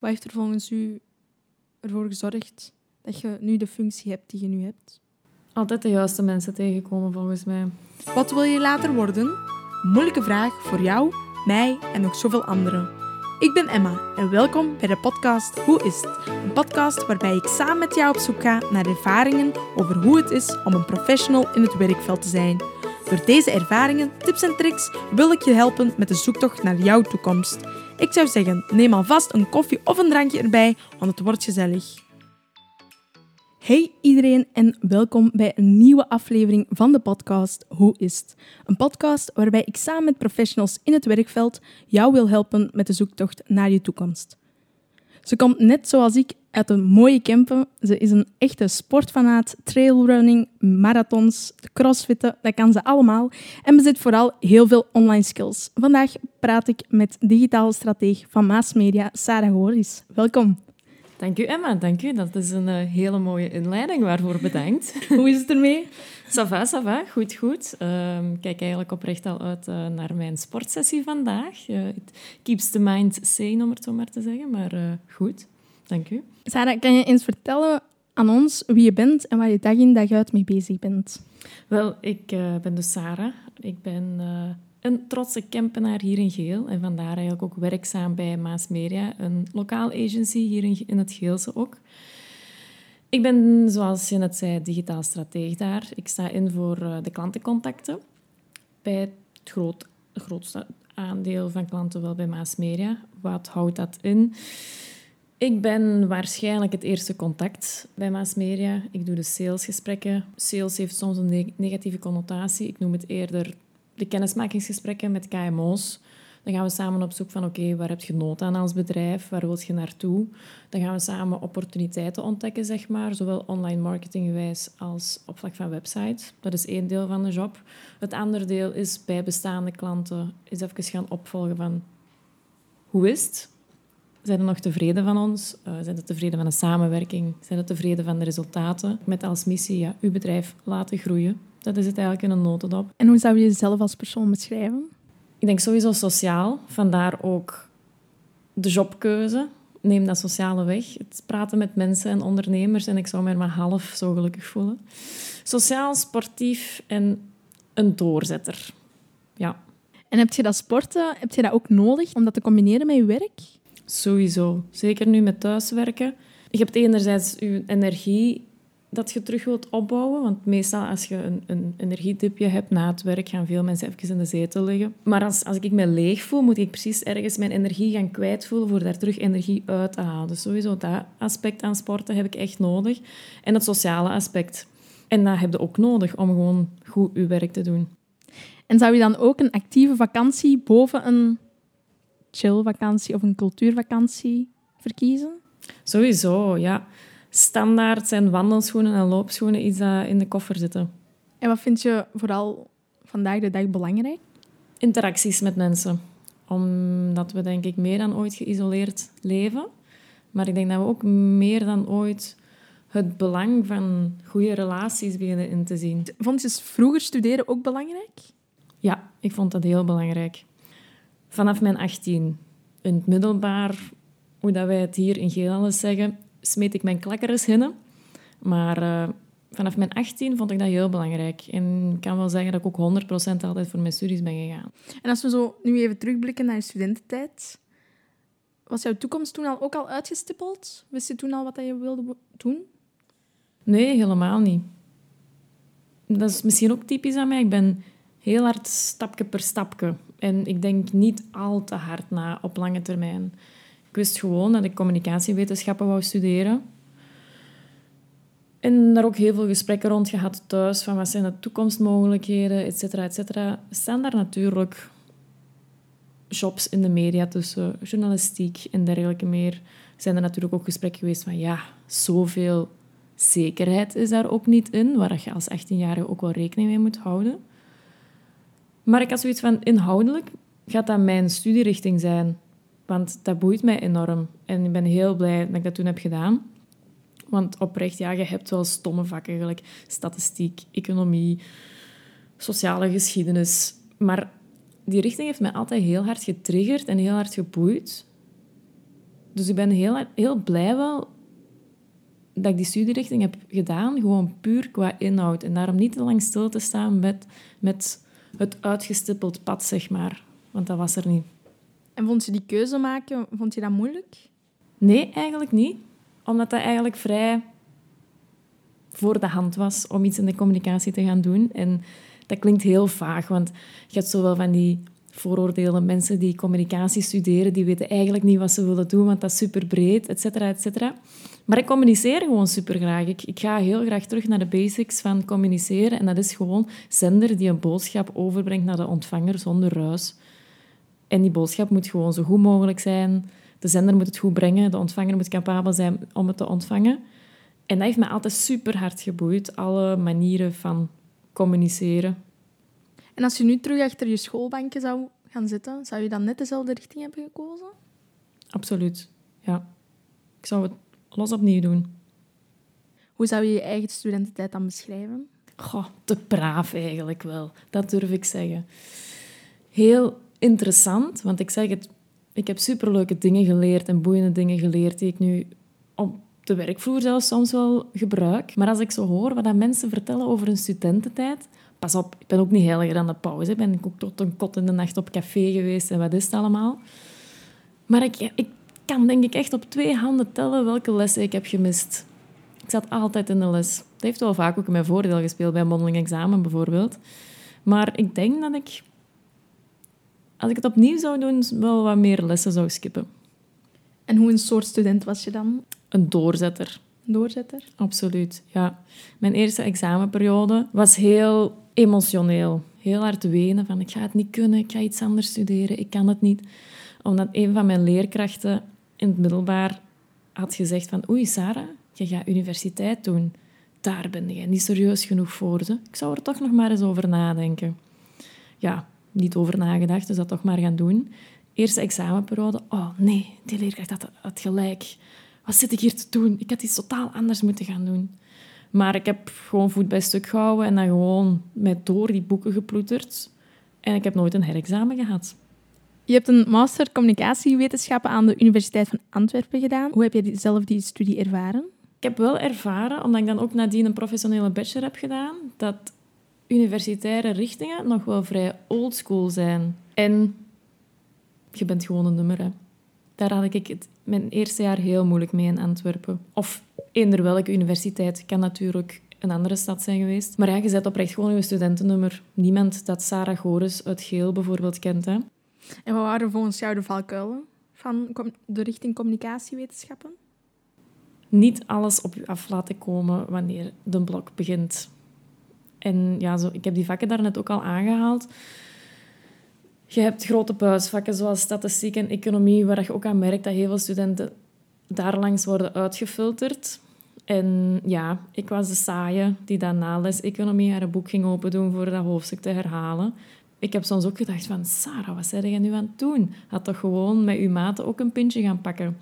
Wat heeft er volgens u ervoor gezorgd dat je nu de functie hebt die je nu hebt? Altijd de juiste mensen tegenkomen, volgens mij. Wat wil je later worden? Moeilijke vraag voor jou, mij en nog zoveel anderen. Ik ben Emma en welkom bij de podcast Hoe is het? Een podcast waarbij ik samen met jou op zoek ga naar ervaringen over hoe het is om een professional in het werkveld te zijn. Door deze ervaringen, tips en tricks wil ik je helpen met de zoektocht naar jouw toekomst. Ik zou zeggen, neem alvast een koffie of een drankje erbij, want het wordt gezellig. Hey iedereen en welkom bij een nieuwe aflevering van de podcast Hoe is het? Een podcast waarbij ik samen met professionals in het werkveld jou wil helpen met de zoektocht naar je toekomst. Ze komt net zoals ik uit een mooie Kempen. Ze is een echte sportfanaat, trailrunning, marathons, crossfitten, dat kan ze allemaal. En bezit vooral heel veel online skills. Vandaag praat ik met digitaal strateeg van Maas Media, Sarah Goris. Welkom. Dank u, Emma. Dank u. Dat is een uh, hele mooie inleiding. Waarvoor bedankt. Hoe is het ermee? Ça va, ça va. Goed, goed. Uh, ik kijk eigenlijk oprecht al uit uh, naar mijn sportsessie vandaag. Uh, it keeps the mind sane, om het zo maar te zeggen. Maar goed. Dank u. Sarah, kan je eens vertellen aan ons wie je bent en waar je dag in dag uit mee bezig bent? Wel, ik ben dus Sarah. Ik ben een trotse Kempenaar hier in Geel. En vandaar eigenlijk ook werkzaam bij Maas Media, een lokaal agency hier in, in het Geelse ook. Ik ben, zoals je net zei, digitaal strateeg daar. Ik sta in voor de klantencontacten. Bij het groot, grootste aandeel van klanten wel bij Maas Media. Wat houdt dat in? Ik ben waarschijnlijk het eerste contact bij Maas Media. Ik doe de salesgesprekken. Sales heeft soms een negatieve connotatie. Ik noem het eerder de kennismakingsgesprekken met KMO's. Dan gaan we samen op zoek van oké, waar heb je nood aan als bedrijf? Waar wil je naartoe? Dan gaan we samen opportuniteiten ontdekken, zeg maar. Zowel online marketinggewijs als op vlak van website. Dat is één deel van de job. Het andere deel is bij bestaande klanten is even gaan opvolgen van hoe is het? Zijn ze nog tevreden van ons? Uh, zijn ze tevreden van de samenwerking? Zijn ze tevreden van de resultaten? Met als missie ja, uw bedrijf laten groeien. Dat is het eigenlijk in een notendop. En hoe zou je jezelf als persoon beschrijven? Ik denk sowieso sociaal. Vandaar ook de jobkeuze. Neem dat sociale weg. Het praten met mensen en ondernemers. En ik zou me maar half zo gelukkig voelen. Sociaal, sportief en een doorzetter. Ja. En heb je dat sporten, heb je dat ook nodig om dat te combineren met je werk? Sowieso. Zeker nu met thuiswerken. Je hebt enerzijds je energie dat je terug wilt opbouwen. Want meestal als je een, een energiedipje hebt na het werk, gaan veel mensen even in de zetel liggen. Maar als, als ik me leeg voel, moet ik precies ergens mijn energie gaan kwijtvoelen voor daar terug energie uit te halen. Dus sowieso dat aspect aan sporten heb ik echt nodig. En het sociale aspect. En dat heb je ook nodig om gewoon goed je werk te doen. En zou je dan ook een actieve vakantie boven een chillvakantie of een cultuurvakantie verkiezen? Sowieso, ja. Standaard zijn wandelschoenen en loopschoenen iets dat in de koffer zitten. En wat vind je vooral vandaag de dag belangrijk? Interacties met mensen. Omdat we denk ik meer dan ooit geïsoleerd leven. Maar ik denk dat we ook meer dan ooit het belang van goede relaties beginnen in te zien. Vond je vroeger studeren ook belangrijk? Ja, ik vond dat heel belangrijk vanaf mijn 18 in het middelbaar, hoe dat wij het hier in Geel zeggen, smeet ik mijn klakkeres hinnen. Maar uh, vanaf mijn 18 vond ik dat heel belangrijk. En ik kan wel zeggen dat ik ook 100% altijd voor mijn studies ben gegaan. En als we zo nu even terugblikken naar je studententijd, was jouw toekomst toen al ook al uitgestippeld? Wist je toen al wat je wilde doen? Nee, helemaal niet. Dat is misschien ook typisch aan mij. Ik ben heel hard stapje per stapje. En ik denk niet al te hard na op lange termijn. Ik wist gewoon dat ik communicatiewetenschappen wou studeren. En daar ook heel veel gesprekken rond gehad thuis, van wat zijn de toekomstmogelijkheden, et cetera, et. Staan daar natuurlijk jobs in de media tussen, journalistiek en dergelijke meer. Zijn er natuurlijk ook gesprekken geweest van, ja, zoveel zekerheid is daar ook niet in, waar je als 18-jarige ook wel rekening mee moet houden. Maar ik had zoiets van, inhoudelijk gaat dat mijn studierichting zijn. Want dat boeit mij enorm. En ik ben heel blij dat ik dat toen heb gedaan. Want oprecht, ja, je hebt wel stomme vakken, gelijk statistiek, economie, sociale geschiedenis. Maar die richting heeft mij altijd heel hard getriggerd en heel hard geboeid. Dus ik ben heel, heel blij wel dat ik die studierichting heb gedaan, gewoon puur qua inhoud. En daarom niet te lang stil te staan met, met het uitgestippeld pad, zeg maar. Want dat was er niet. En vond je die keuze maken, vond je dat moeilijk? Nee, eigenlijk niet. Omdat dat eigenlijk vrij voor de hand was om iets in de communicatie te gaan doen. En dat klinkt heel vaag, want je hebt zowel van die vooroordelen, mensen die communicatie studeren, die weten eigenlijk niet wat ze willen doen, want dat is super breed, et cetera, et cetera. Maar ik communiceer gewoon super graag. Ik, ik ga heel graag terug naar de basics van communiceren. En dat is gewoon zender die een boodschap overbrengt naar de ontvanger zonder ruis. En die boodschap moet gewoon zo goed mogelijk zijn. De zender moet het goed brengen. De ontvanger moet capabel zijn om het te ontvangen. En dat heeft me altijd super hard geboeid. Alle manieren van communiceren. En als je nu terug achter je schoolbankje zou gaan zitten, zou je dan net dezelfde richting hebben gekozen? Absoluut, ja. Ik zou het los opnieuw doen. Hoe zou je je eigen studententijd dan beschrijven? Goh, te braaf eigenlijk wel. Dat durf ik zeggen. Heel interessant, want ik zeg het, ik heb superleuke dingen geleerd en boeiende dingen geleerd die ik nu op de werkvloer zelfs soms wel gebruik. Maar als ik zo hoor wat mensen vertellen over hun studententijd, pas op, ik ben ook niet heiliger dan de pauze. Ben ik ook tot een kot in de nacht op café geweest en wat is het allemaal. Maar ik, ik kan denk ik echt op twee handen tellen welke lessen ik heb gemist. Ik zat altijd in de les. Dat heeft wel vaak ook in mijn voordeel gespeeld bij een mondeling examen bijvoorbeeld. Maar ik denk dat ik, als ik het opnieuw zou doen, wel wat meer lessen zou skippen. En hoe een soort student was je dan? Een doorzetter. Doorzetter? Absoluut, ja. Mijn eerste examenperiode was heel emotioneel. Heel hard wenen van ik ga het niet kunnen, ik ga iets anders studeren, ik kan het niet. Omdat een van mijn leerkrachten in het middelbaar had gezegd van oei Sarah, je gaat universiteit doen. Daar ben je niet serieus genoeg voor. Ze. Ik zou er toch nog maar eens over nadenken. Ja, niet over nagedacht, dus dat toch maar gaan doen. Eerste examenperiode. Oh nee, die leerkracht had, had gelijk. Wat zit ik hier te doen? Ik had iets totaal anders moeten gaan doen. Maar ik heb gewoon voet bij stuk gehouden en dan gewoon met door die boeken geploeterd. En ik heb nooit een herexamen gehad. Je hebt een master communicatiewetenschappen aan de Universiteit van Antwerpen gedaan. Hoe heb je zelf die studie ervaren? Ik heb wel ervaren, omdat ik dan ook nadien een professionele bachelor heb gedaan, dat universitaire richtingen nog wel vrij oldschool zijn. En je bent gewoon een nummer. Hè. Daar had ik mijn eerste jaar heel moeilijk mee in Antwerpen. Of eender welke universiteit. Kan natuurlijk een andere stad zijn geweest. Maar ja, je zet oprecht gewoon je studentennummer. Niemand dat Sarah Goris uit Geel bijvoorbeeld kent. Hè. En wat waren volgens jou de valkuilen van de richting communicatiewetenschappen? Niet alles op je af laten komen wanneer de blok begint. En ja, zo, ik heb die vakken daarnet ook al aangehaald. Je hebt grote buisvakken zoals statistiek en economie, waar je ook aan merkt dat heel veel studenten daarlangs worden uitgefilterd. En ja, ik was de saaie die dan na les economie haar boek ging open doen voor dat hoofdstuk te herhalen. Ik heb soms ook gedacht van, Sarah, wat zijn je nu aan het doen? Had toch gewoon met uw maten ook een pintje gaan pakken?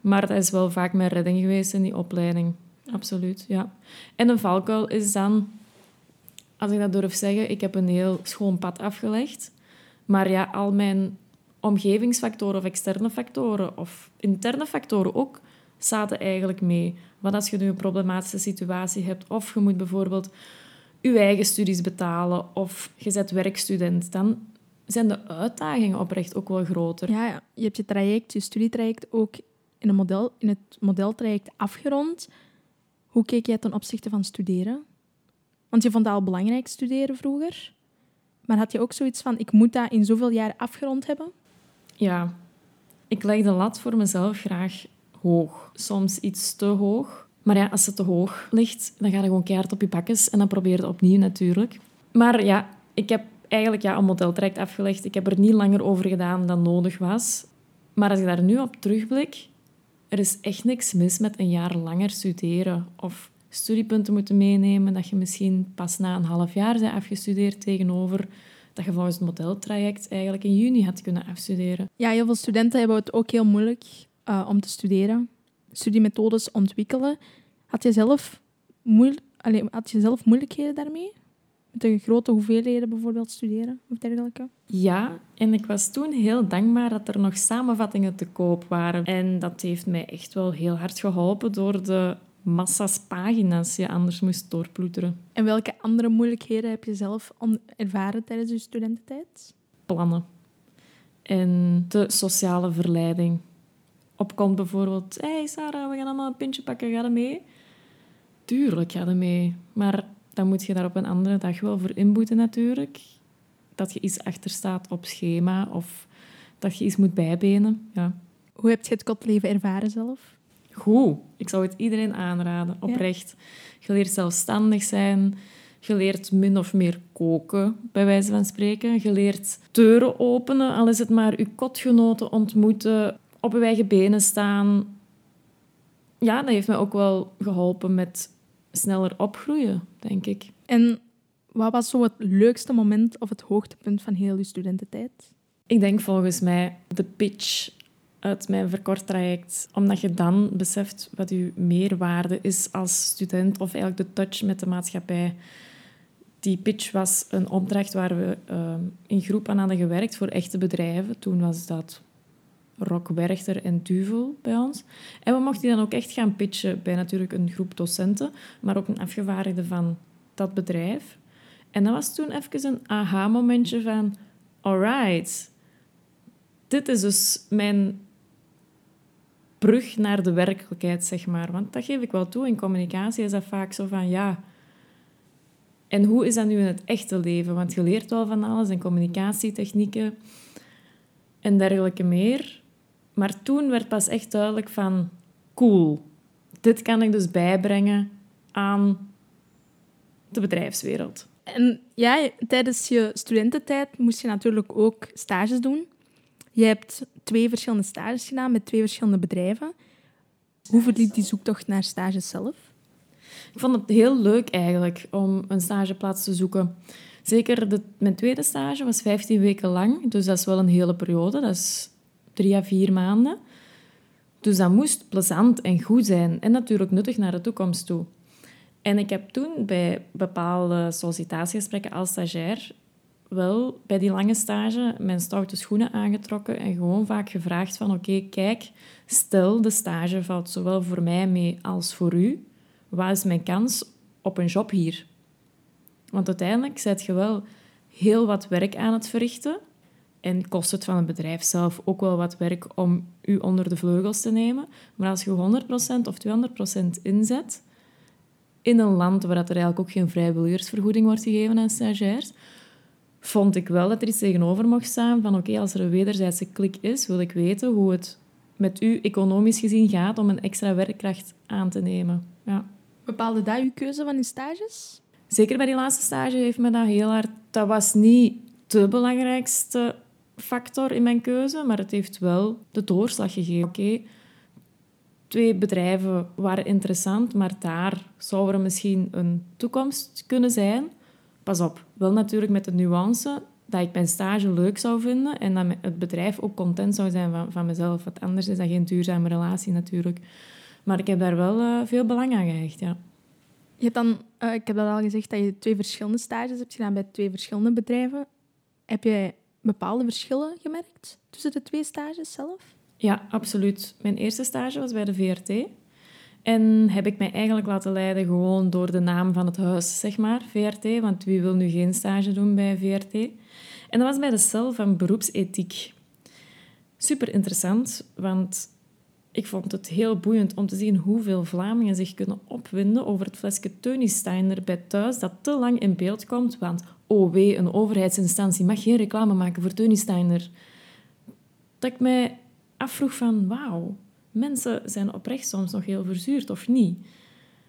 Maar dat is wel vaak mijn redding geweest in die opleiding. Absoluut, ja. En een valkuil is dan, als ik dat durf zeggen, ik heb een heel schoon pad afgelegd. Maar ja, al mijn omgevingsfactoren of externe factoren of interne factoren ook zaten eigenlijk mee. Wat als je nu een problematische situatie hebt of je moet bijvoorbeeld je eigen studies betalen of je bent werkstudent, dan zijn de uitdagingen oprecht ook wel groter. Ja, ja. je hebt je traject, je studietraject ook in, een model, in het modeltraject afgerond. Hoe keek jij ten opzichte van studeren? Want je vond dat al belangrijk, studeren vroeger. Maar had je ook zoiets van, ik moet dat in zoveel jaar afgerond hebben? Ja, ik leg de lat voor mezelf graag hoog. Soms iets te hoog. Maar ja, als het te hoog ligt, dan ga je gewoon keihard op je bakjes en dan probeer je opnieuw natuurlijk. Maar ja, ik heb eigenlijk ja, een modeltraject afgelegd. Ik heb er niet langer over gedaan dan nodig was. Maar als ik daar nu op terugblik, er is echt niks mis met een jaar langer studeren of studiepunten moeten meenemen, dat je misschien pas na een half jaar bent afgestudeerd tegenover dat je volgens het modeltraject eigenlijk in juni had kunnen afstuderen. Ja, heel veel studenten hebben het ook heel moeilijk uh, om te studeren. Studiemethodes ontwikkelen. Had je zelf, moeil Allee, had je zelf moeilijkheden daarmee? Met de grote hoeveelheden bijvoorbeeld studeren of dergelijke? Ja, en ik was toen heel dankbaar dat er nog samenvattingen te koop waren. En dat heeft mij echt wel heel hard geholpen door de massa's pagina's je anders moest doorploeteren. En welke andere moeilijkheden heb je zelf ervaren tijdens je studententijd? Plannen. En de sociale verleiding. Opkomt bijvoorbeeld, hé hey Sarah, we gaan allemaal een pintje pakken, ga er mee? Tuurlijk, ga mee. Maar dan moet je daar op een andere dag wel voor inboeten natuurlijk. Dat je iets achter staat op schema of dat je iets moet bijbenen. Ja. Hoe heb je het kotleven ervaren zelf? Goed. Ik zou het iedereen aanraden, oprecht. Je leert zelfstandig zijn. Je leert min of meer koken, bij wijze van spreken. Je leert deuren openen, al is het maar je kotgenoten ontmoeten, op je eigen benen staan. Ja, dat heeft mij ook wel geholpen met sneller opgroeien, denk ik. En wat was zo het leukste moment of het hoogtepunt van heel je studententijd? Ik denk volgens mij de pitch uit mijn verkort traject. Omdat je dan beseft wat je meerwaarde is als student of eigenlijk de touch met de maatschappij. Die pitch was een opdracht waar we uh, in groep aan hadden gewerkt voor echte bedrijven. Toen was dat Rock Werchter en Duvel bij ons. En we mochten die dan ook echt gaan pitchen bij natuurlijk een groep docenten, maar ook een afgevaardigde van dat bedrijf. En dat was toen even een aha-momentje van... Alright, dit is dus mijn brug naar de werkelijkheid, zeg maar. Want dat geef ik wel toe. In communicatie is dat vaak zo van, ja... En hoe is dat nu in het echte leven? Want je leert wel van alles en communicatietechnieken en dergelijke meer. Maar toen werd pas echt duidelijk van... Cool, dit kan ik dus bijbrengen aan de bedrijfswereld. En ja, tijdens je studententijd moest je natuurlijk ook stages doen. Je hebt twee verschillende stages gedaan met twee verschillende bedrijven. Hoe verliep die zoektocht naar stages zelf? Ik vond het heel leuk eigenlijk om een stageplaats te zoeken. Zeker de, mijn tweede stage was 15 weken lang, dus dat is wel een hele periode. Dat is drie à vier maanden. Dus dat moest plezant en goed zijn en natuurlijk nuttig naar de toekomst toe. En ik heb toen bij bepaalde sollicitatiegesprekken als stagiair wel bij die lange stage mijn stoute schoenen aangetrokken en gewoon vaak gevraagd van oké, kijk, stel de stage valt zowel voor mij mee als voor u. Wat is mijn kans op een job hier? Want uiteindelijk zet je wel heel wat werk aan het verrichten en kost het van het bedrijf zelf ook wel wat werk om u onder de vleugels te nemen. Maar als je 100% of 200% inzet in een land waar er eigenlijk ook geen vrijwilligersvergoeding wordt gegeven aan stagiairs, vond ik wel dat er iets tegenover mocht staan van oké, als er een wederzijdse klik is, wil ik weten hoe het met u economisch gezien gaat om een extra werkkracht aan te nemen. Ja. Bepaalde dat uw keuze van uw stages? Zeker bij die laatste stage heeft me dat heel hard... Dat was niet de belangrijkste factor in mijn keuze, maar het heeft wel de doorslag gegeven. Oké, twee bedrijven waren interessant, maar daar zou er misschien een toekomst kunnen zijn. Pas op, wel natuurlijk met de nuance dat ik mijn stage leuk zou vinden en dat het bedrijf ook content zou zijn van, van mezelf. Want anders is dat geen duurzame relatie natuurlijk. Maar ik heb daar wel uh, veel belang aan gehecht, ja. Je hebt dan, uh, ik heb dat al gezegd, dat je twee verschillende stages hebt gedaan bij twee verschillende bedrijven. Heb jij bepaalde verschillen gemerkt tussen de twee stages zelf? Ja, absoluut. Mijn eerste stage was bij de VRT. En heb ik mij eigenlijk laten leiden gewoon door de naam van het huis, zeg maar, VRT. Want wie wil nu geen stage doen bij VRT? En dat was bij de cel van beroepsethiek. Super interessant, want ik vond het heel boeiend om te zien hoeveel Vlamingen zich kunnen opwinden over het flesje Teunisteiner bij thuis dat te lang in beeld komt, want wee, een overheidsinstantie mag geen reclame maken voor Teunisteiner. Dat ik mij afvroeg van, wauw, mensen zijn oprecht soms nog heel verzuurd, of niet?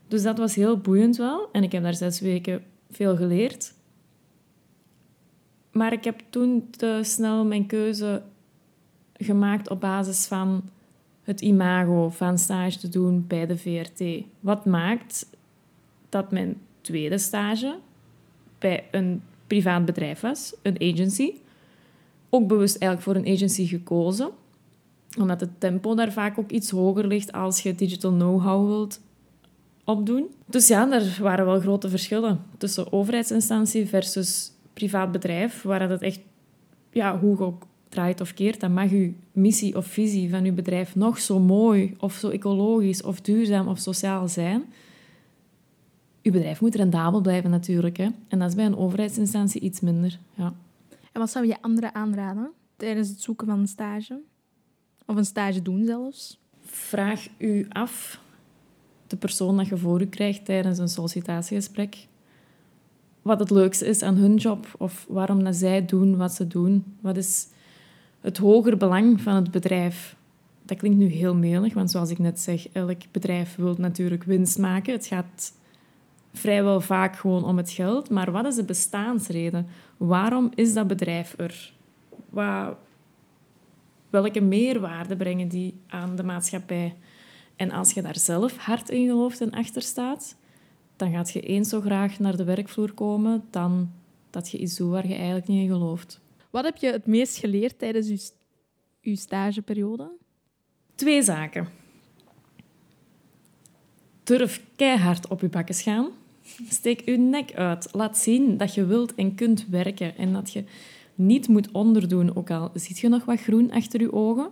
Dus dat was heel boeiend wel. En ik heb daar zes weken veel geleerd. Maar ik heb toen te snel mijn keuze gemaakt op basis van het imago van stage te doen bij de VRT. Wat maakt dat mijn tweede stage bij een privaat bedrijf was, een agency. Ook bewust eigenlijk voor een agency gekozen, omdat het tempo daar vaak ook iets hoger ligt als je digital know-how wilt opdoen. Dus ja, er waren wel grote verschillen tussen overheidsinstantie versus privaat bedrijf, waar het echt, ja, hoe ook draait of keert, dan mag uw missie of visie van uw bedrijf nog zo mooi of zo ecologisch of duurzaam of sociaal zijn. Uw bedrijf moet rendabel blijven natuurlijk. Hè? En dat is bij een overheidsinstantie iets minder. Ja. En wat zou je anderen aanraden tijdens het zoeken van een stage? Of een stage doen zelfs? Vraag u af, de persoon dat je voor u krijgt tijdens een sollicitatiegesprek, wat het leukste is aan hun job of waarom dat zij doen wat ze doen. Wat is het hoger belang van het bedrijf? Dat klinkt nu heel melig, want zoals ik net zeg, elk bedrijf wil natuurlijk winst maken. Het gaat vrijwel vaak gewoon om het geld. Maar wat is de bestaansreden? Waarom is dat bedrijf er? Wat, welke meerwaarde brengen die aan de maatschappij? En als je daar zelf hard in gelooft en achter staat, dan gaat je eens zo graag naar de werkvloer komen dan dat je iets doet waar je eigenlijk niet in gelooft. Wat heb je het meest geleerd tijdens je, je stageperiode? Twee zaken. Durf keihard op je bakken gaan. Steek je nek uit. Laat zien dat je wilt en kunt werken en dat je niet moet onderdoen, ook al ziet je nog wat groen achter je ogen.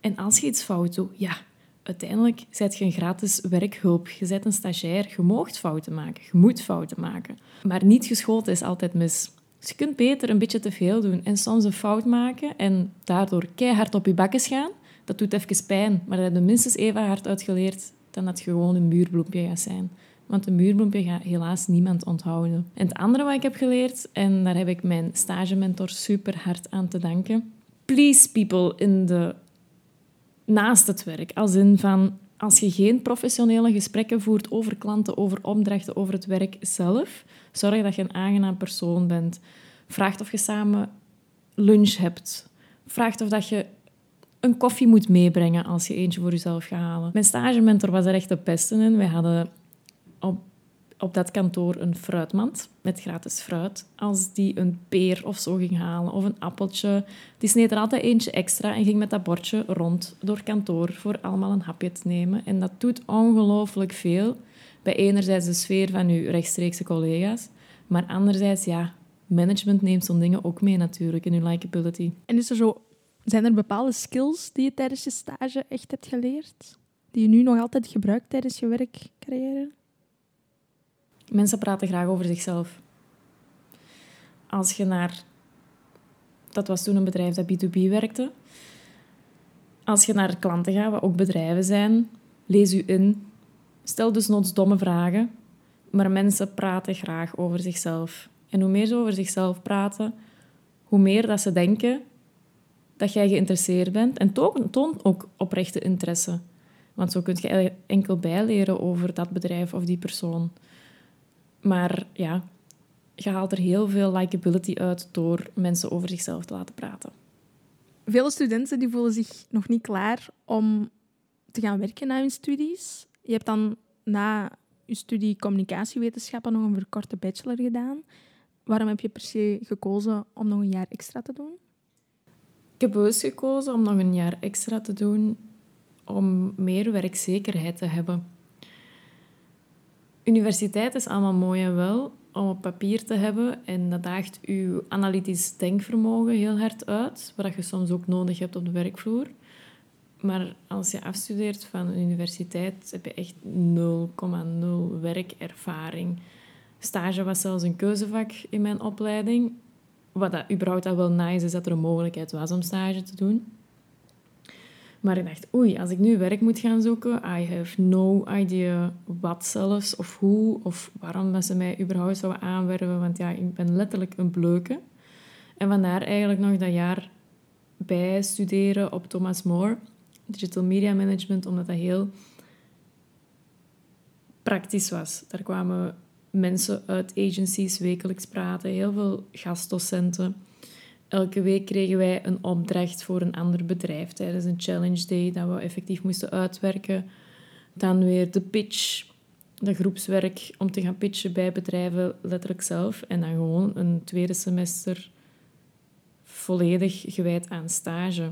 En als je iets fout doet, ja, uiteindelijk zet je een gratis werkhulp. Je bent een stagiair, je moogt fouten maken, je moet fouten maken. Maar niet geschoten is altijd mis. Dus je kunt beter een beetje te veel doen en soms een fout maken en daardoor keihard op je bakken gaan. Dat doet even pijn, maar dat heb je minstens even hard uitgeleerd dan dat je gewoon een muurbloempje gaat zijn. Want een muurbloempje gaat helaas niemand onthouden. En het andere wat ik heb geleerd, en daar heb ik mijn stagementor super hard aan te danken. Please people in de... naast het werk. Als in van, als je geen professionele gesprekken voert over klanten, over opdrachten, over het werk zelf, zorg dat je een aangenaam persoon bent. Vraag of je samen lunch hebt. Vraag of dat je een koffie moet meebrengen als je eentje voor jezelf gaat halen. Mijn stagementor was er echt de beste in. Wij hadden op, op dat kantoor een fruitmand met gratis fruit. Als die een peer of zo ging halen of een appeltje, die sneed er altijd eentje extra en ging met dat bordje rond door kantoor voor allemaal een hapje te nemen. En dat doet ongelooflijk veel bij enerzijds de sfeer van uw rechtstreekse collega's, maar anderzijds, ja, management neemt zo'n dingen ook mee natuurlijk in uw likability. En is er zo, zijn er bepaalde skills die je tijdens je stage echt hebt geleerd? Die je nu nog altijd gebruikt tijdens je werkcarrière? Mensen praten graag over zichzelf. Als je naar... Dat was toen een bedrijf dat B2B werkte. Als je naar klanten gaat, wat ook bedrijven zijn, lees u in. Stel dus noods domme vragen, maar mensen praten graag over zichzelf. En hoe meer ze over zichzelf praten, hoe meer dat ze denken dat jij geïnteresseerd bent. En toon ook oprechte interesse. Want zo kun je enkel bijleren over dat bedrijf of die persoon. Maar ja, je haalt er heel veel likability uit door mensen over zichzelf te laten praten. Veel studenten die voelen zich nog niet klaar om te gaan werken na hun studies. Je hebt dan na je studie communicatiewetenschappen nog een verkorte bachelor gedaan. Waarom heb je per se gekozen om nog een jaar extra te doen? Ik heb bewust gekozen om nog een jaar extra te doen om meer werkzekerheid te hebben. Universiteit is allemaal mooi en wel om op papier te hebben en dat daagt uw analytisch denkvermogen heel hard uit, wat je soms ook nodig hebt op de werkvloer. Maar als je afstudeert van een universiteit, heb je echt 0,0 werkervaring. Stage was zelfs een keuzevak in mijn opleiding. Wat dat überhaupt al wel nice is dat er een mogelijkheid was om stage te doen. Maar ik dacht, oei, als ik nu werk moet gaan zoeken, I have no idea wat zelfs, of hoe, of waarom ze mij überhaupt zouden aanwerven. Want ja, ik ben letterlijk een bleuke. En vandaar eigenlijk nog dat jaar bij studeren op Thomas More, Digital Media Management, omdat dat heel praktisch was. Daar kwamen mensen uit agencies wekelijks praten, heel veel gastdocenten. Elke week kregen wij een opdracht voor een ander bedrijf tijdens een challenge day dat we effectief moesten uitwerken. Dan weer de pitch, de groepswerk om te gaan pitchen bij bedrijven letterlijk zelf. En dan gewoon een tweede semester volledig gewijd aan stage.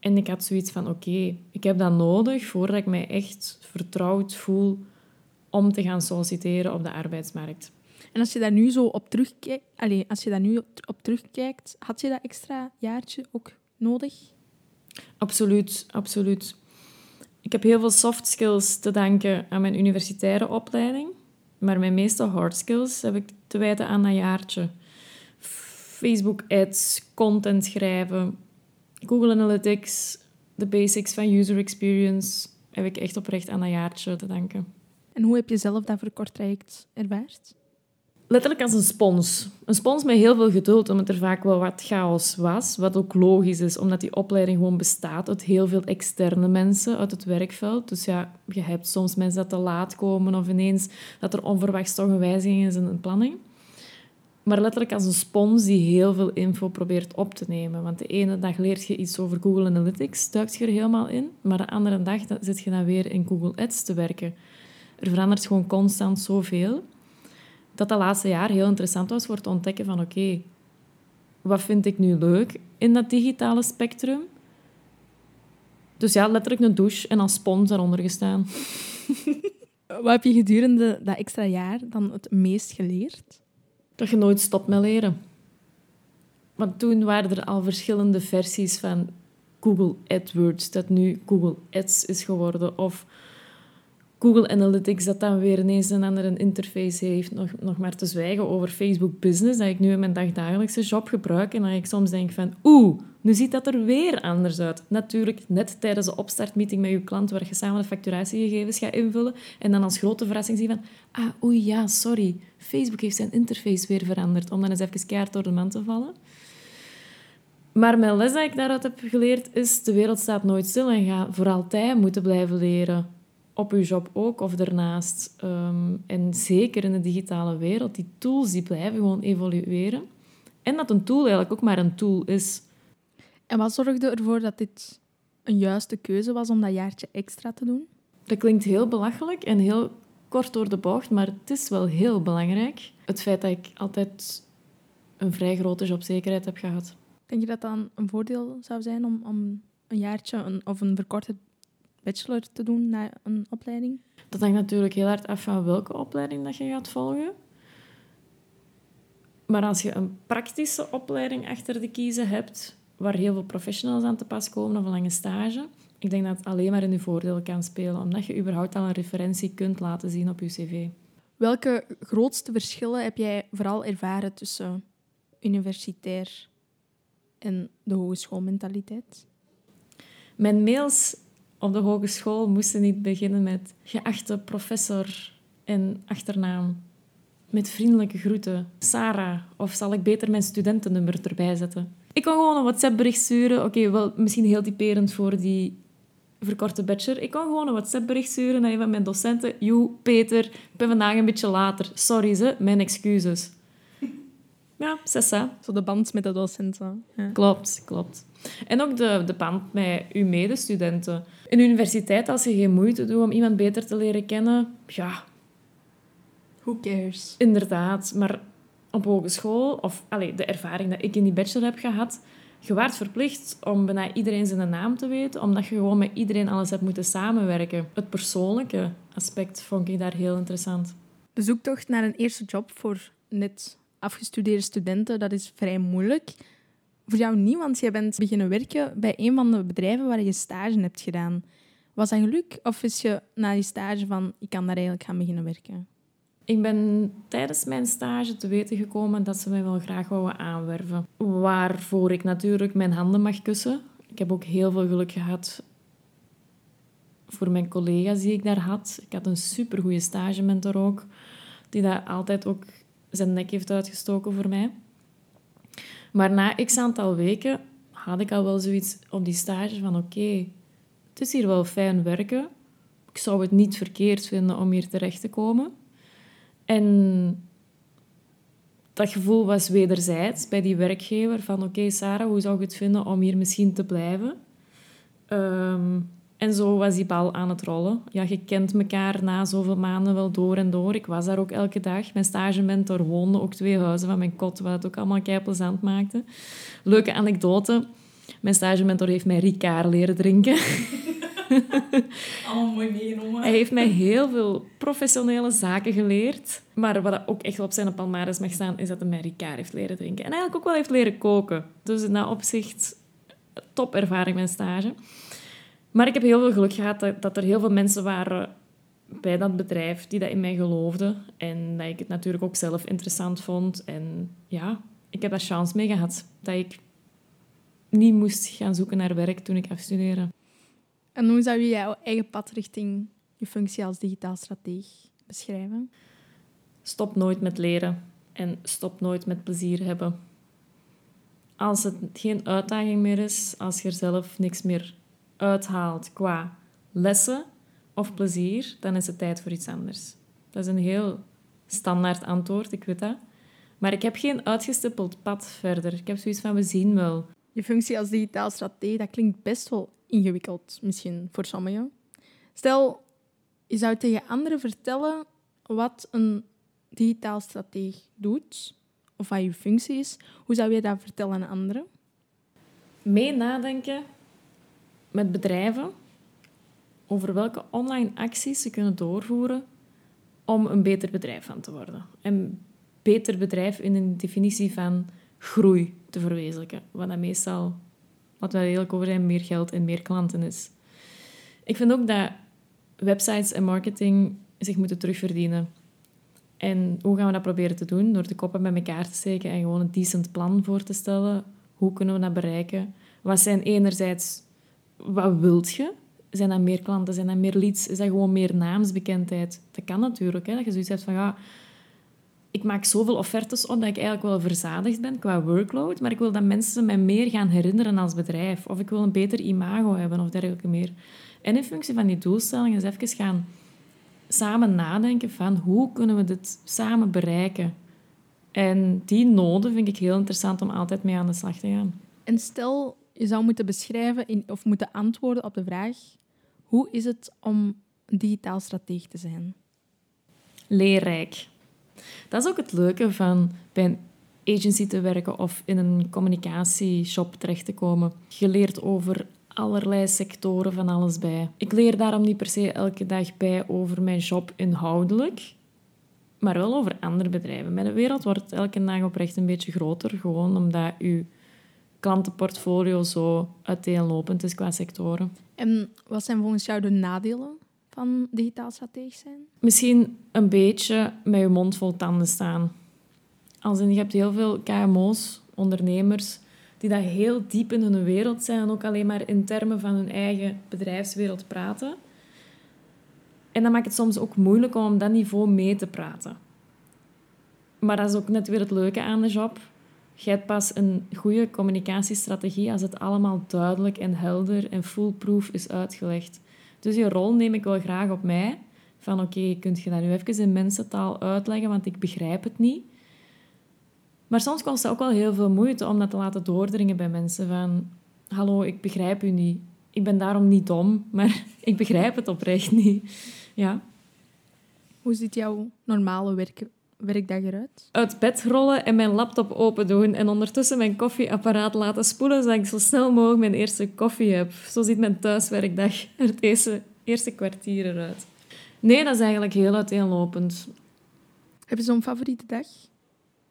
En ik had zoiets van, oké, ik heb dat nodig voordat ik mij echt vertrouwd voel om te gaan solliciteren op de arbeidsmarkt. En als je daar nu zo op terugkijkt, allez, als je daar nu op terugkijkt, had je dat extra jaartje ook nodig? Absoluut, absoluut. Ik heb heel veel soft skills te danken aan mijn universitaire opleiding, maar mijn meeste hard skills heb ik te wijten aan dat jaartje. Facebook ads, content schrijven, Google Analytics, de basics van user experience heb ik echt oprecht aan dat jaartje te danken. En hoe heb je zelf dat voor kort traject ervaard? Letterlijk als een spons. Een spons met heel veel geduld, omdat er vaak wel wat chaos was. Wat ook logisch is, omdat die opleiding gewoon bestaat uit heel veel externe mensen uit het werkveld. Dus ja, je hebt soms mensen dat te laat komen of ineens dat er onverwachts toch een wijziging is in een planning. Maar letterlijk als een spons die heel veel info probeert op te nemen. Want de ene dag leert je iets over Google Analytics, duikt je er helemaal in. Maar de andere dag zit je dan weer in Google Ads te werken. Er verandert gewoon constant zoveel dat dat laatste jaar heel interessant was voor te ontdekken van oké, wat vind ik nu leuk in dat digitale spectrum? Dus ja, letterlijk een douche en als spons daaronder gestaan. Wat heb je gedurende dat extra jaar dan het meest geleerd? Dat je nooit stopt met leren. Want toen waren er al verschillende versies van Google AdWords, dat nu Google Ads is geworden. Of Google Analytics dat dan weer ineens een andere interface heeft. Nog, nog maar te zwijgen over Facebook Business, dat ik nu in mijn dagdagelijkse job gebruik. En dat ik soms denk van, oeh, nu ziet dat er weer anders uit. Natuurlijk, net tijdens de opstartmeeting met je klant, waar je samen de facturatiegegevens gaat invullen. En dan als grote verrassing zie je van, ah, oei, ja, sorry. Facebook heeft zijn interface weer veranderd. Om dan eens even keihard door de man te vallen. Maar mijn les dat ik daaruit heb geleerd is, de wereld staat nooit stil en ga voor altijd moeten blijven leren op je job ook of daarnaast. Ehm, en zeker in de digitale wereld, die tools die blijven gewoon evolueren. En dat een tool eigenlijk ook maar een tool is. En wat zorgde ervoor dat dit een juiste keuze was om dat jaartje extra te doen? Dat klinkt heel belachelijk en heel kort door de bocht, maar het is wel heel belangrijk. Het feit dat ik altijd een vrij grote jobzekerheid heb gehad. Denk je dat dan een voordeel zou zijn om, om een jaartje een, of een verkorte bachelor te doen na een opleiding? Dat hangt natuurlijk heel hard af van welke opleiding dat je gaat volgen. Maar als je een praktische opleiding achter de kiezen hebt, waar heel veel professionals aan te pas komen of een lange stage, ik denk dat het alleen maar in je voordeel kan spelen, omdat je überhaupt al een referentie kunt laten zien op je cv. Welke grootste verschillen heb jij vooral ervaren tussen universitair en de hogeschoolmentaliteit? Mijn mails op de hogeschool moesten niet beginnen met geachte professor en achternaam. Met vriendelijke groeten. Sarah. Of zal ik beter mijn studentennummer erbij zetten? Ik kon gewoon een WhatsApp-bericht sturen. Oké, wel misschien heel typerend voor die verkorte bachelor. Ik kon gewoon een WhatsApp-bericht sturen naar een van mijn docenten. Joe, Peter, ik ben vandaag een beetje later. Sorry ze, mijn excuses. Ja, sessa. Zo de band met de docenten. Ja. Klopt, klopt. En ook de, de band met uw medestudenten. In universiteit, als je geen moeite doet om iemand beter te leren kennen, ja... Who cares? Inderdaad, maar op hogeschool, of allez, de ervaring dat ik in die bachelor heb gehad, je waart verplicht om bijna iedereen zijn naam te weten, omdat je gewoon met iedereen alles hebt moeten samenwerken. Het persoonlijke aspect vond ik daar heel interessant. De zoektocht naar een eerste job voor net afgestudeerde studenten, dat is vrij moeilijk. Voor jou niet, want jij bent beginnen werken bij een van de bedrijven waar je stage hebt gedaan. Was dat geluk of is je na die stage van, ik kan daar eigenlijk gaan beginnen werken? Ik ben tijdens mijn stage te weten gekomen dat ze mij wel graag wouden aanwerven. Waarvoor ik natuurlijk mijn handen mag kussen. Ik heb ook heel veel geluk gehad voor mijn collega's die ik daar had. Ik had een supergoeie stagementor ook, die daar altijd ook zijn nek heeft uitgestoken voor mij. Maar na x aantal weken had ik al wel zoiets op die stage van oké, het is hier wel fijn werken. Ik zou het niet verkeerd vinden om hier terecht te komen. En dat gevoel was wederzijds bij die werkgever van oké Sarah, hoe zou je het vinden om hier misschien te blijven? Ehm, en zo was die bal aan het rollen. Ja, je kent elkaar na zoveel maanden wel door en door. Ik was daar ook elke dag. Mijn stagementor woonde ook twee huizen van mijn kot, wat het ook allemaal kei plezant maakte. Leuke anekdote. Mijn stagementor heeft mij Ricard leren drinken. Allemaal mooi meegenomen. Hij heeft mij heel veel professionele zaken geleerd. Maar wat ook echt op zijn palmares mag staan, is dat hij mij Ricard heeft leren drinken. En eigenlijk ook wel heeft leren koken. Dus in dat opzicht, top ervaring mijn stage. Maar ik heb heel veel geluk gehad dat, dat er heel veel mensen waren bij dat bedrijf die dat in mij geloofden. En dat ik het natuurlijk ook zelf interessant vond. En ja, ik heb daar chance mee gehad. Dat ik niet moest gaan zoeken naar werk toen ik afstudeerde. En hoe zou je jouw eigen pad richting je functie als digitaal strateeg beschrijven? Stop nooit met leren en stop nooit met plezier hebben. Als het geen uitdaging meer is, als je er zelf niks meer uithaalt qua lessen of plezier, dan is het tijd voor iets anders. Dat is een heel standaard antwoord, ik weet dat. Maar ik heb geen uitgestippeld pad verder. Ik heb zoiets van, we zien wel. Je functie als digitaal strateeg, dat klinkt best wel ingewikkeld, misschien voor sommigen. Stel, je zou tegen anderen vertellen wat een digitaal strateeg doet, of wat je functie is. Hoe zou je dat vertellen aan anderen? Mee nadenken met bedrijven over welke online acties ze kunnen doorvoeren om een beter bedrijf van te worden. Een beter bedrijf in een definitie van groei te verwezenlijken. Wat dan meestal, wat we heel over zijn, meer geld en meer klanten is. Ik vind ook dat websites en marketing zich moeten terugverdienen. En hoe gaan we dat proberen te doen? Door de koppen bij elkaar te steken en gewoon een decent plan voor te stellen. Hoe kunnen we dat bereiken? Wat zijn enerzijds, wat wilt je? Zijn dat meer klanten? Zijn dat meer leads? Is dat gewoon meer naamsbekendheid? Dat kan natuurlijk. Hè? Dat je zoiets hebt van, ja, ik maak zoveel offertes op dat ik eigenlijk wel verzadigd ben qua workload, maar ik wil dat mensen mij meer gaan herinneren als bedrijf. Of ik wil een beter imago hebben of dergelijke meer. En in functie van die doelstellingen eens even gaan samen nadenken van hoe kunnen we dit samen bereiken. En die noden vind ik heel interessant om altijd mee aan de slag te gaan. En stel, je zou moeten beschrijven in, of moeten antwoorden op de vraag: hoe is het om digitaal strateeg te zijn? Leerrijk. Dat is ook het leuke van bij een agency te werken of in een communicatieshop terecht te komen. Je leert over allerlei sectoren van alles bij. Ik leer daarom niet per se elke dag bij over mijn job inhoudelijk, maar wel over andere bedrijven. Mijn wereld wordt elke dag oprecht een beetje groter, gewoon omdat je klantenportfolio zo uiteenlopend is qua sectoren. En wat zijn volgens jou de nadelen van digitaal strateeg zijn? Misschien een beetje met je mond vol tanden staan. Als in, je hebt heel veel KMO's, ondernemers, die dat heel diep in hun wereld zijn en ook alleen maar in termen van hun eigen bedrijfswereld praten. En dat maakt het soms ook moeilijk om op dat niveau mee te praten. Maar dat is ook net weer het leuke aan de job. Je hebt pas een goede communicatiestrategie als het allemaal duidelijk en helder en foolproof is uitgelegd. Dus die rol neem ik wel graag op mij. Van oké, okay, kunt je dat nu even in mensentaal uitleggen, want ik begrijp het niet. Maar soms kost het ook wel heel veel moeite om dat te laten doordringen bij mensen. Van, hallo, ik begrijp u niet. Ik ben daarom niet dom, maar ik begrijp het oprecht niet. Ja. Hoe ziet jouw normale werk, werkdag eruit? Uit bed rollen en mijn laptop open doen en ondertussen mijn koffieapparaat laten spoelen, zodat ik zo snel mogelijk mijn eerste koffie heb. Zo ziet mijn thuiswerkdag er het eerste, eerste kwartier eruit. Nee, dat is eigenlijk heel uiteenlopend. Heb je zo'n favoriete dag?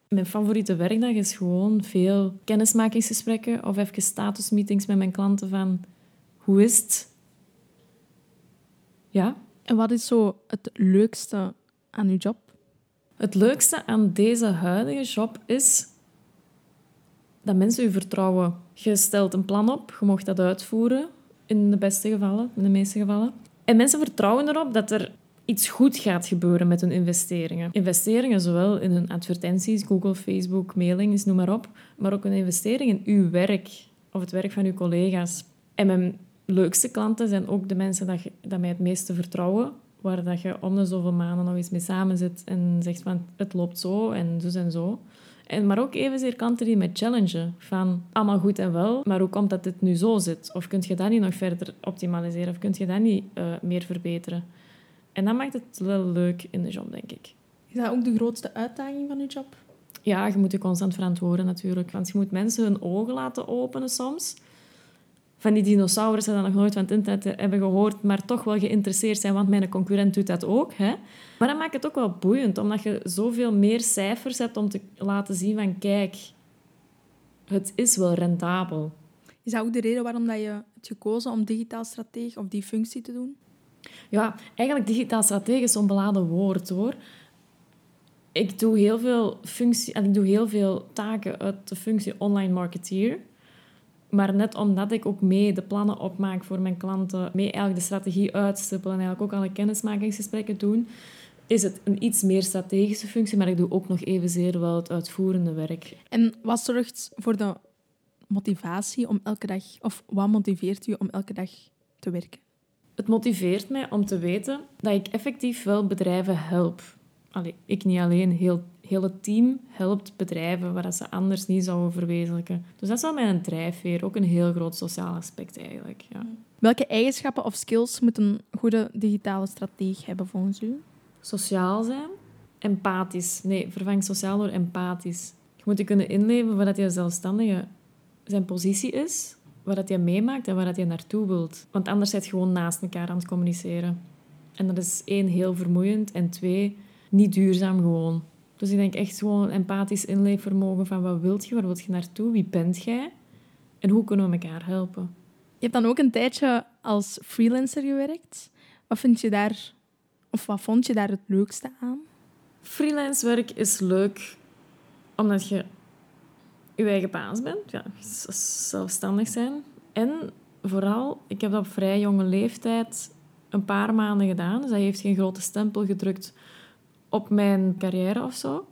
Mijn favoriete werkdag is gewoon veel kennismakingsgesprekken of even statusmeetings met mijn klanten van hoe is het? Ja. En wat is zo het leukste aan uw job? Het leukste aan deze huidige job is dat mensen u vertrouwen. Je stelt een plan op, je mag dat uitvoeren, in de beste gevallen, in de meeste gevallen. En mensen vertrouwen erop dat er iets goed gaat gebeuren met hun investeringen. Investeringen zowel in hun advertenties, Google, Facebook, mailings, noem maar op, maar ook een investering in uw werk of het werk van uw collega's. En mijn leukste klanten zijn ook de mensen dat mij het meeste vertrouwen, waar dat je om de zoveel maanden nog eens mee samen zit en zegt van het loopt zo en zo en zo. En, maar ook evenzeer klanten die mij challengen van allemaal goed en wel, maar hoe komt dat dit nu zo zit? Of kun je dat niet nog verder optimaliseren? Of kun je dat niet uh, meer verbeteren? En dat maakt het wel leuk in de job, denk ik. Is dat ook de grootste uitdaging van je job? Ja, je moet je constant verantwoorden natuurlijk. Want je moet mensen hun ogen laten openen soms. Van die dinosaurussen dat nog nooit van het internet hebben gehoord, maar toch wel geïnteresseerd zijn, want mijn concurrent doet dat ook. Hè? Maar dat maakt het ook wel boeiend, omdat je zoveel meer cijfers hebt om te laten zien van kijk, het is wel rendabel. Is dat ook de reden waarom dat je hebt gekozen om digitaal stratege of die functie te doen? Ja, eigenlijk digitaal stratege is zo'n beladen woord hoor. Ik doe heel veel functie, en ik doe heel veel taken uit de functie online marketeer. Maar net omdat ik ook mee de plannen opmaak voor mijn klanten, mee eigenlijk de strategie uitstippelen en eigenlijk ook alle kennismakingsgesprekken doen, is het een iets meer strategische functie, maar ik doe ook nog evenzeer wel het uitvoerende werk. En wat zorgt voor de motivatie om elke dag, of wat motiveert u om elke dag te werken? Het motiveert mij om te weten dat ik effectief wel bedrijven help. Allee, ik niet alleen, heel, heel het team helpt bedrijven waar ze anders niet zouden verwezenlijken. Dus dat is wel mijn drijfveer, ook een heel groot sociaal aspect eigenlijk. Ja. Welke eigenschappen of skills moet een goede digitale strategie hebben volgens u? Sociaal zijn, empathisch. Nee, vervang sociaal door empathisch. Je moet je kunnen inleven wat je zelfstandige zijn positie is, wat dat je meemaakt en waar dat je naartoe wilt. Want anders zit je gewoon naast elkaar aan het communiceren. En dat is één, heel vermoeiend. En twee, niet duurzaam gewoon. Dus ik denk echt gewoon een empathisch inleefvermogen van wat wilt je, waar wilt je naartoe, wie bent jij en hoe kunnen we elkaar helpen. Je hebt dan ook een tijdje als freelancer gewerkt. Wat vind je daar, of wat vond je daar het leukste aan? Freelance werk is leuk omdat je je eigen baas bent, ja, zelfstandig zijn. En vooral, ik heb dat op vrij jonge leeftijd een paar maanden gedaan, dus dat heeft geen grote stempel gedrukt op mijn carrière of zo.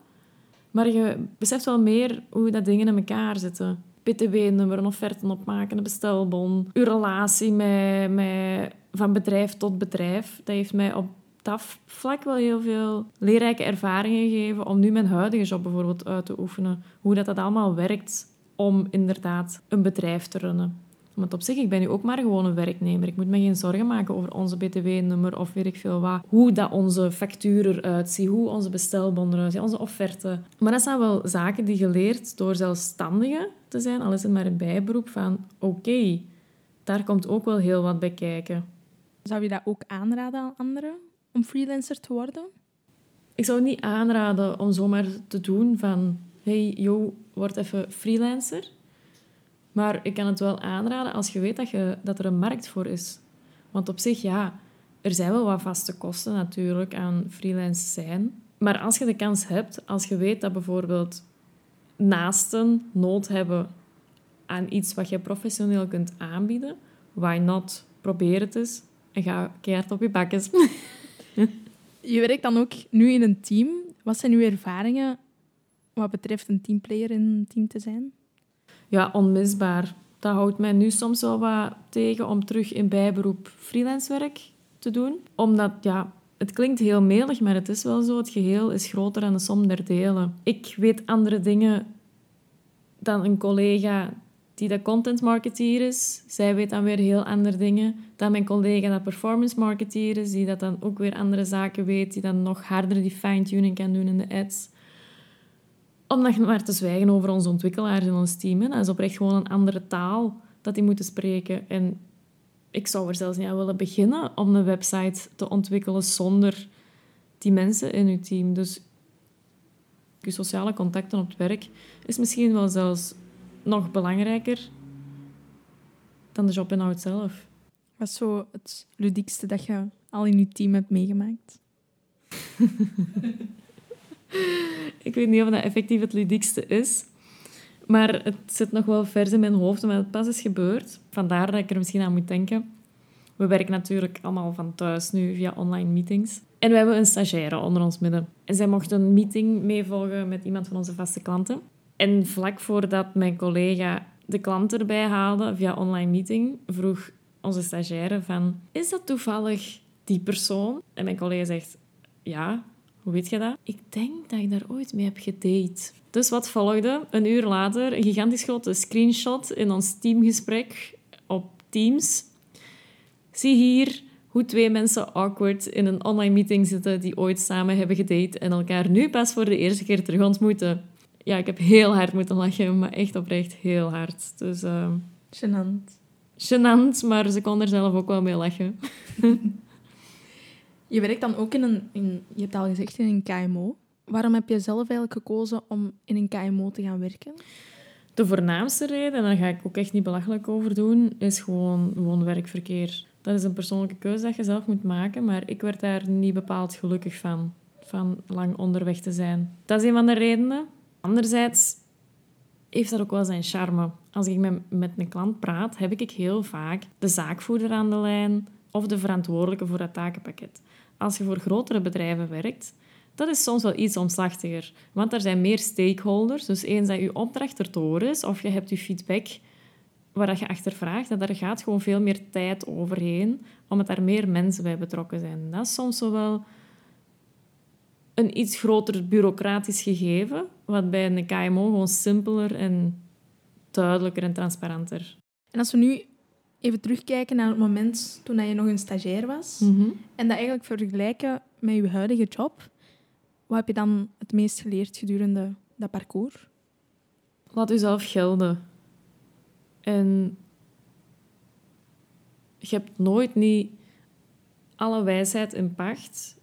Maar je beseft wel meer hoe dat dingen in elkaar zitten. BTW-nummer, een offerte opmaken, een bestelbon. Uw relatie met, met, van bedrijf tot bedrijf. Dat heeft mij op dat vlak wel heel veel leerrijke ervaringen gegeven om nu mijn huidige job bijvoorbeeld uit te oefenen. Hoe dat, dat allemaal werkt om inderdaad een bedrijf te runnen. Want op zich, ik ben nu ook maar gewoon een werknemer. Ik moet me geen zorgen maken over onze btw-nummer of weet ik veel wat. Hoe dat onze factuur eruit ziet, hoe onze bestelbon eruit ziet, onze offerte. Maar dat zijn wel zaken die geleerd door zelfstandige te zijn, al is het maar een bijberoep van oké, daar komt ook wel heel wat bij kijken. Zou je dat ook aanraden aan anderen, om freelancer te worden? Ik zou het niet aanraden om zomaar te doen van hey, yo, word even freelancer. Maar ik kan het wel aanraden als je weet dat, je, dat er een markt voor is. Want op zich, ja, er zijn wel wat vaste kosten natuurlijk aan freelance zijn. Maar als je de kans hebt, als je weet dat bijvoorbeeld naasten nood hebben aan iets wat je professioneel kunt aanbieden, why not? Probeer het eens en ga keihard op je bakjes. je werkt dan ook nu in een team. Wat zijn uw ervaringen wat betreft een teamplayer in een team te zijn? Ja, onmisbaar. Dat houdt mij nu soms wel wat tegen om terug in bijberoep freelance werk te doen. Omdat, ja, het klinkt heel melig, maar het is wel zo. Het geheel is groter dan de som der delen. Ik weet andere dingen dan een collega die dat content marketeer is. Zij weet dan weer heel andere dingen dan mijn collega dat performance marketeer is, die dat dan ook weer andere zaken weet, die dan nog harder die fine-tuning kan doen in de ads om maar te zwijgen over onze ontwikkelaars in ons team. Hè. Dat is oprecht gewoon een andere taal dat die moeten spreken. En ik zou er zelfs niet aan willen beginnen om een website te ontwikkelen zonder die mensen in uw team. Dus je sociale contacten op het werk is misschien wel zelfs nog belangrijker dan de jobinhoud zelf. Wat is zo het ludiekste dat je al in je team hebt meegemaakt? ik weet niet of dat effectief het ludiekste is. Maar het zit nog wel vers in mijn hoofd, omdat het pas is gebeurd. Vandaar dat ik er misschien aan moet denken. We werken natuurlijk allemaal van thuis nu via online meetings. En we hebben een stagiaire onder ons midden. En zij mocht een meeting meevolgen met iemand van onze vaste klanten. En vlak voordat mijn collega de klant erbij haalde via online meeting, vroeg onze stagiaire van... Is dat toevallig die persoon? En mijn collega zegt... Ja, hoe weet je dat? Ik denk dat ik daar ooit mee heb gedate. Dus wat volgde? Een uur later een gigantisch grote screenshot in ons teamgesprek op Teams. Zie hier hoe twee mensen awkward in een online meeting zitten die ooit samen hebben gedate en elkaar nu pas voor de eerste keer terug ontmoeten. Ja, ik heb heel hard moeten lachen, maar echt oprecht heel hard. Dus, uh... Genant. gênant, maar ze kon er zelf ook wel mee lachen. Je werkt dan ook in een, in, je hebt al gezegd, in een KMO. Waarom heb je zelf eigenlijk gekozen om in een KMO te gaan werken? De voornaamste reden, en daar ga ik ook echt niet belachelijk over doen, is gewoon woon-werkverkeer. Dat is een persoonlijke keuze dat je zelf moet maken, maar ik werd daar niet bepaald gelukkig van, van lang onderweg te zijn. Dat is een van de redenen. Anderzijds heeft dat ook wel zijn charme. Als ik met, met een klant praat, heb ik heel vaak de zaakvoerder aan de lijn of de verantwoordelijke voor dat takenpakket. Als je voor grotere bedrijven werkt, dat is soms wel iets omslachtiger. Want er zijn meer stakeholders. Dus eens dat je opdracht er door is, of je hebt je feedback waar je achter vraagt, dat daar gaat gewoon veel meer tijd overheen, omdat er meer mensen bij betrokken zijn. Dat is soms wel een iets groter bureaucratisch gegeven, wat bij een KMO gewoon simpeler en duidelijker en transparanter. En als we nu even terugkijken naar het moment toen je nog een stagiair was, en dat eigenlijk vergelijken met je huidige job, wat heb je dan het meest geleerd gedurende dat parcours? Laat jezelf gelden. En je hebt nooit niet alle wijsheid in pacht,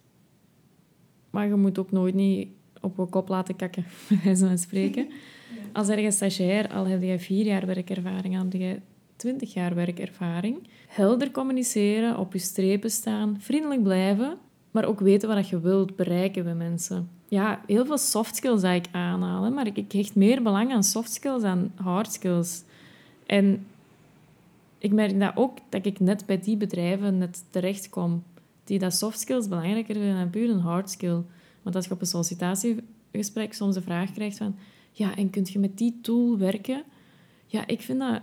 maar je moet ook nooit niet op je kop laten kakken, bij wijze van spreken. Als ergens stagiair, al heb je vier jaar werkervaring, al heb je twintig jaar werkervaring. Helder communiceren, op je strepen staan, vriendelijk blijven, maar ook weten wat je wilt bereiken bij mensen. Ja, heel veel soft skills dat ik aanhaal, maar ik hecht meer belang aan soft skills dan hard skills. En ik merk dat ook dat ik net bij die bedrijven net terecht kom, die dat soft skills belangrijker vinden dan puur een hard skill. Want als je op een sollicitatiegesprek soms de vraag krijgt van ja, en kun je met die tool werken? Ja, ik vind dat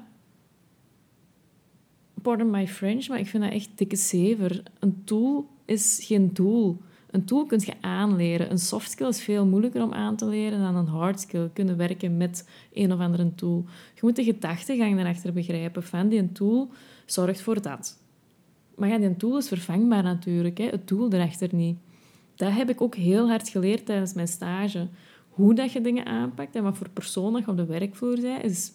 pardon my French, maar ik vind dat echt dikke zever. Een tool is geen doel. Een tool kun je aanleren. Een soft skill is veel moeilijker om aan te leren dan een hard skill. Kunnen werken met een of andere tool. Je moet de gedachtegang daarachter begrijpen. Van die tool zorgt voor dat. Maar ja, die tool is vervangbaar natuurlijk. Hè. Het doel erachter niet. Dat heb ik ook heel hard geleerd tijdens mijn stage. Hoe dat je dingen aanpakt en wat voor persoon dat je op de werkvloer bent, is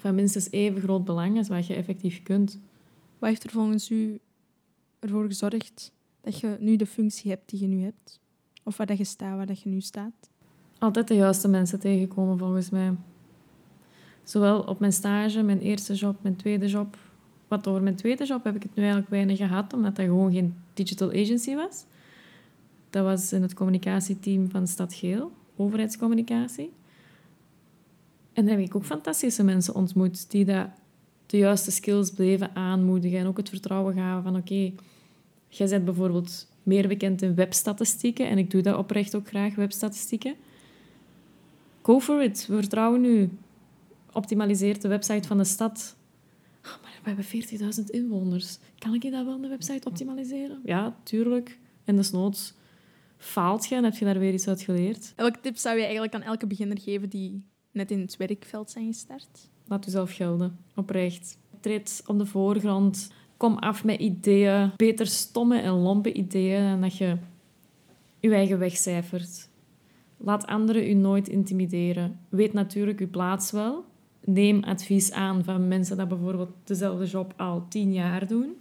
van minstens even groot belang als wat je effectief kunt. Wat heeft er volgens u ervoor gezorgd dat je nu de functie hebt die je nu hebt? Of waar dat je staat, waar dat je nu staat? Altijd de juiste mensen tegenkomen, volgens mij. Zowel op mijn stage, mijn eerste job, mijn tweede job. Wat over mijn tweede job heb ik het nu eigenlijk weinig gehad, omdat dat gewoon geen digital agency was. Dat was in het communicatieteam van Stad Geel, overheidscommunicatie. En daar heb ik ook fantastische mensen ontmoet die dat de juiste skills bleven aanmoedigen en ook het vertrouwen gaven van oké, jij bent bijvoorbeeld meer bekend in webstatistieken en ik doe dat oprecht ook graag, webstatistieken. Go for it, we vertrouwen u. Optimaliseer de website van de stad. Oh, maar we hebben 40.000 inwoners. Kan ik dat wel, de website optimaliseren? Ja, tuurlijk. En desnoods faalt je en heb je daar weer iets uit geleerd. Welke tip zou je eigenlijk aan elke beginner geven die net in het werkveld zijn gestart? Laat jezelf gelden, oprecht. Treed op de voorgrond. Kom af met ideeën. Beter stomme en lompe ideeën dan dat je je eigen weg cijfert. Laat anderen u nooit intimideren. Weet natuurlijk uw plaats wel. Neem advies aan van mensen die bijvoorbeeld dezelfde job al tien jaar doen.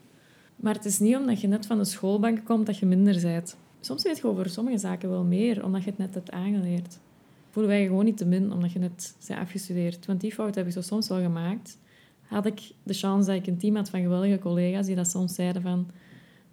Maar het is niet omdat je net van de schoolbank komt dat je minder bent. Soms weet je over sommige zaken wel meer, omdat je het net hebt aangeleerd voelen wij je gewoon niet te min omdat je net bent afgestudeerd. Want die fout heb ik zo soms wel gemaakt. Had ik de chance dat ik een team had van geweldige collega's die dat soms zeiden van...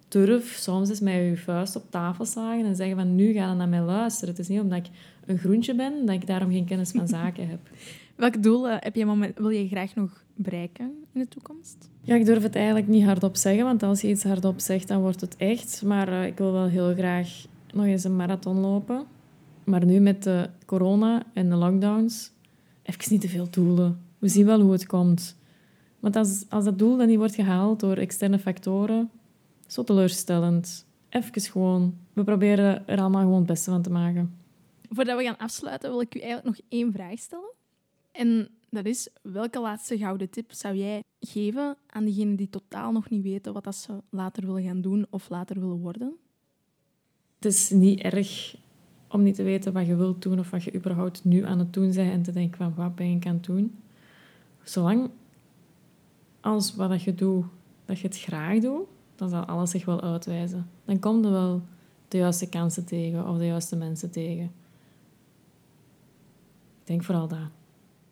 Durf soms eens met je vuist op tafel slagen en zeggen van nu ga je naar mij luisteren. Het is niet omdat ik een groentje ben dat ik daarom geen kennis van zaken heb. Welk doel heb je moment, wil je graag nog bereiken in de toekomst? Ja, ik durf het eigenlijk niet hardop zeggen, want als je iets hardop zegt, dan wordt het echt. Maar uh, ik wil wel heel graag nog eens een marathon lopen. Maar nu met de corona en de lockdowns, even niet te veel doelen. We zien wel hoe het komt. Want als, als dat doel dan niet wordt gehaald door externe factoren, zo teleurstellend. Even gewoon. We proberen er allemaal gewoon het beste van te maken. Voordat we gaan afsluiten, wil ik u eigenlijk nog één vraag stellen. En dat is, welke laatste gouden tip zou jij geven aan diegenen die totaal nog niet weten wat dat ze later willen gaan doen of later willen worden? Het is niet erg om niet te weten wat je wilt doen of wat je überhaupt nu aan het doen bent en te denken van wat ben ik aan het doen. Zolang als wat je doet, dat je het graag doet, dan zal alles zich wel uitwijzen. Dan kom je wel de juiste kansen tegen of de juiste mensen tegen. Ik denk vooral dat.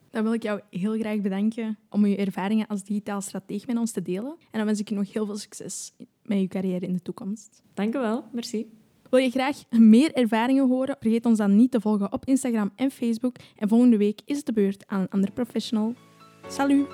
Dan wil ik jou heel graag bedanken om je ervaringen als digitaal strateeg met ons te delen. En dan wens ik je nog heel veel succes met je carrière in de toekomst. Dank u wel, merci. Wil je graag meer ervaringen horen? Vergeet ons dan niet te volgen op Instagram en Facebook. En volgende week is het de beurt aan een andere professional. Salut!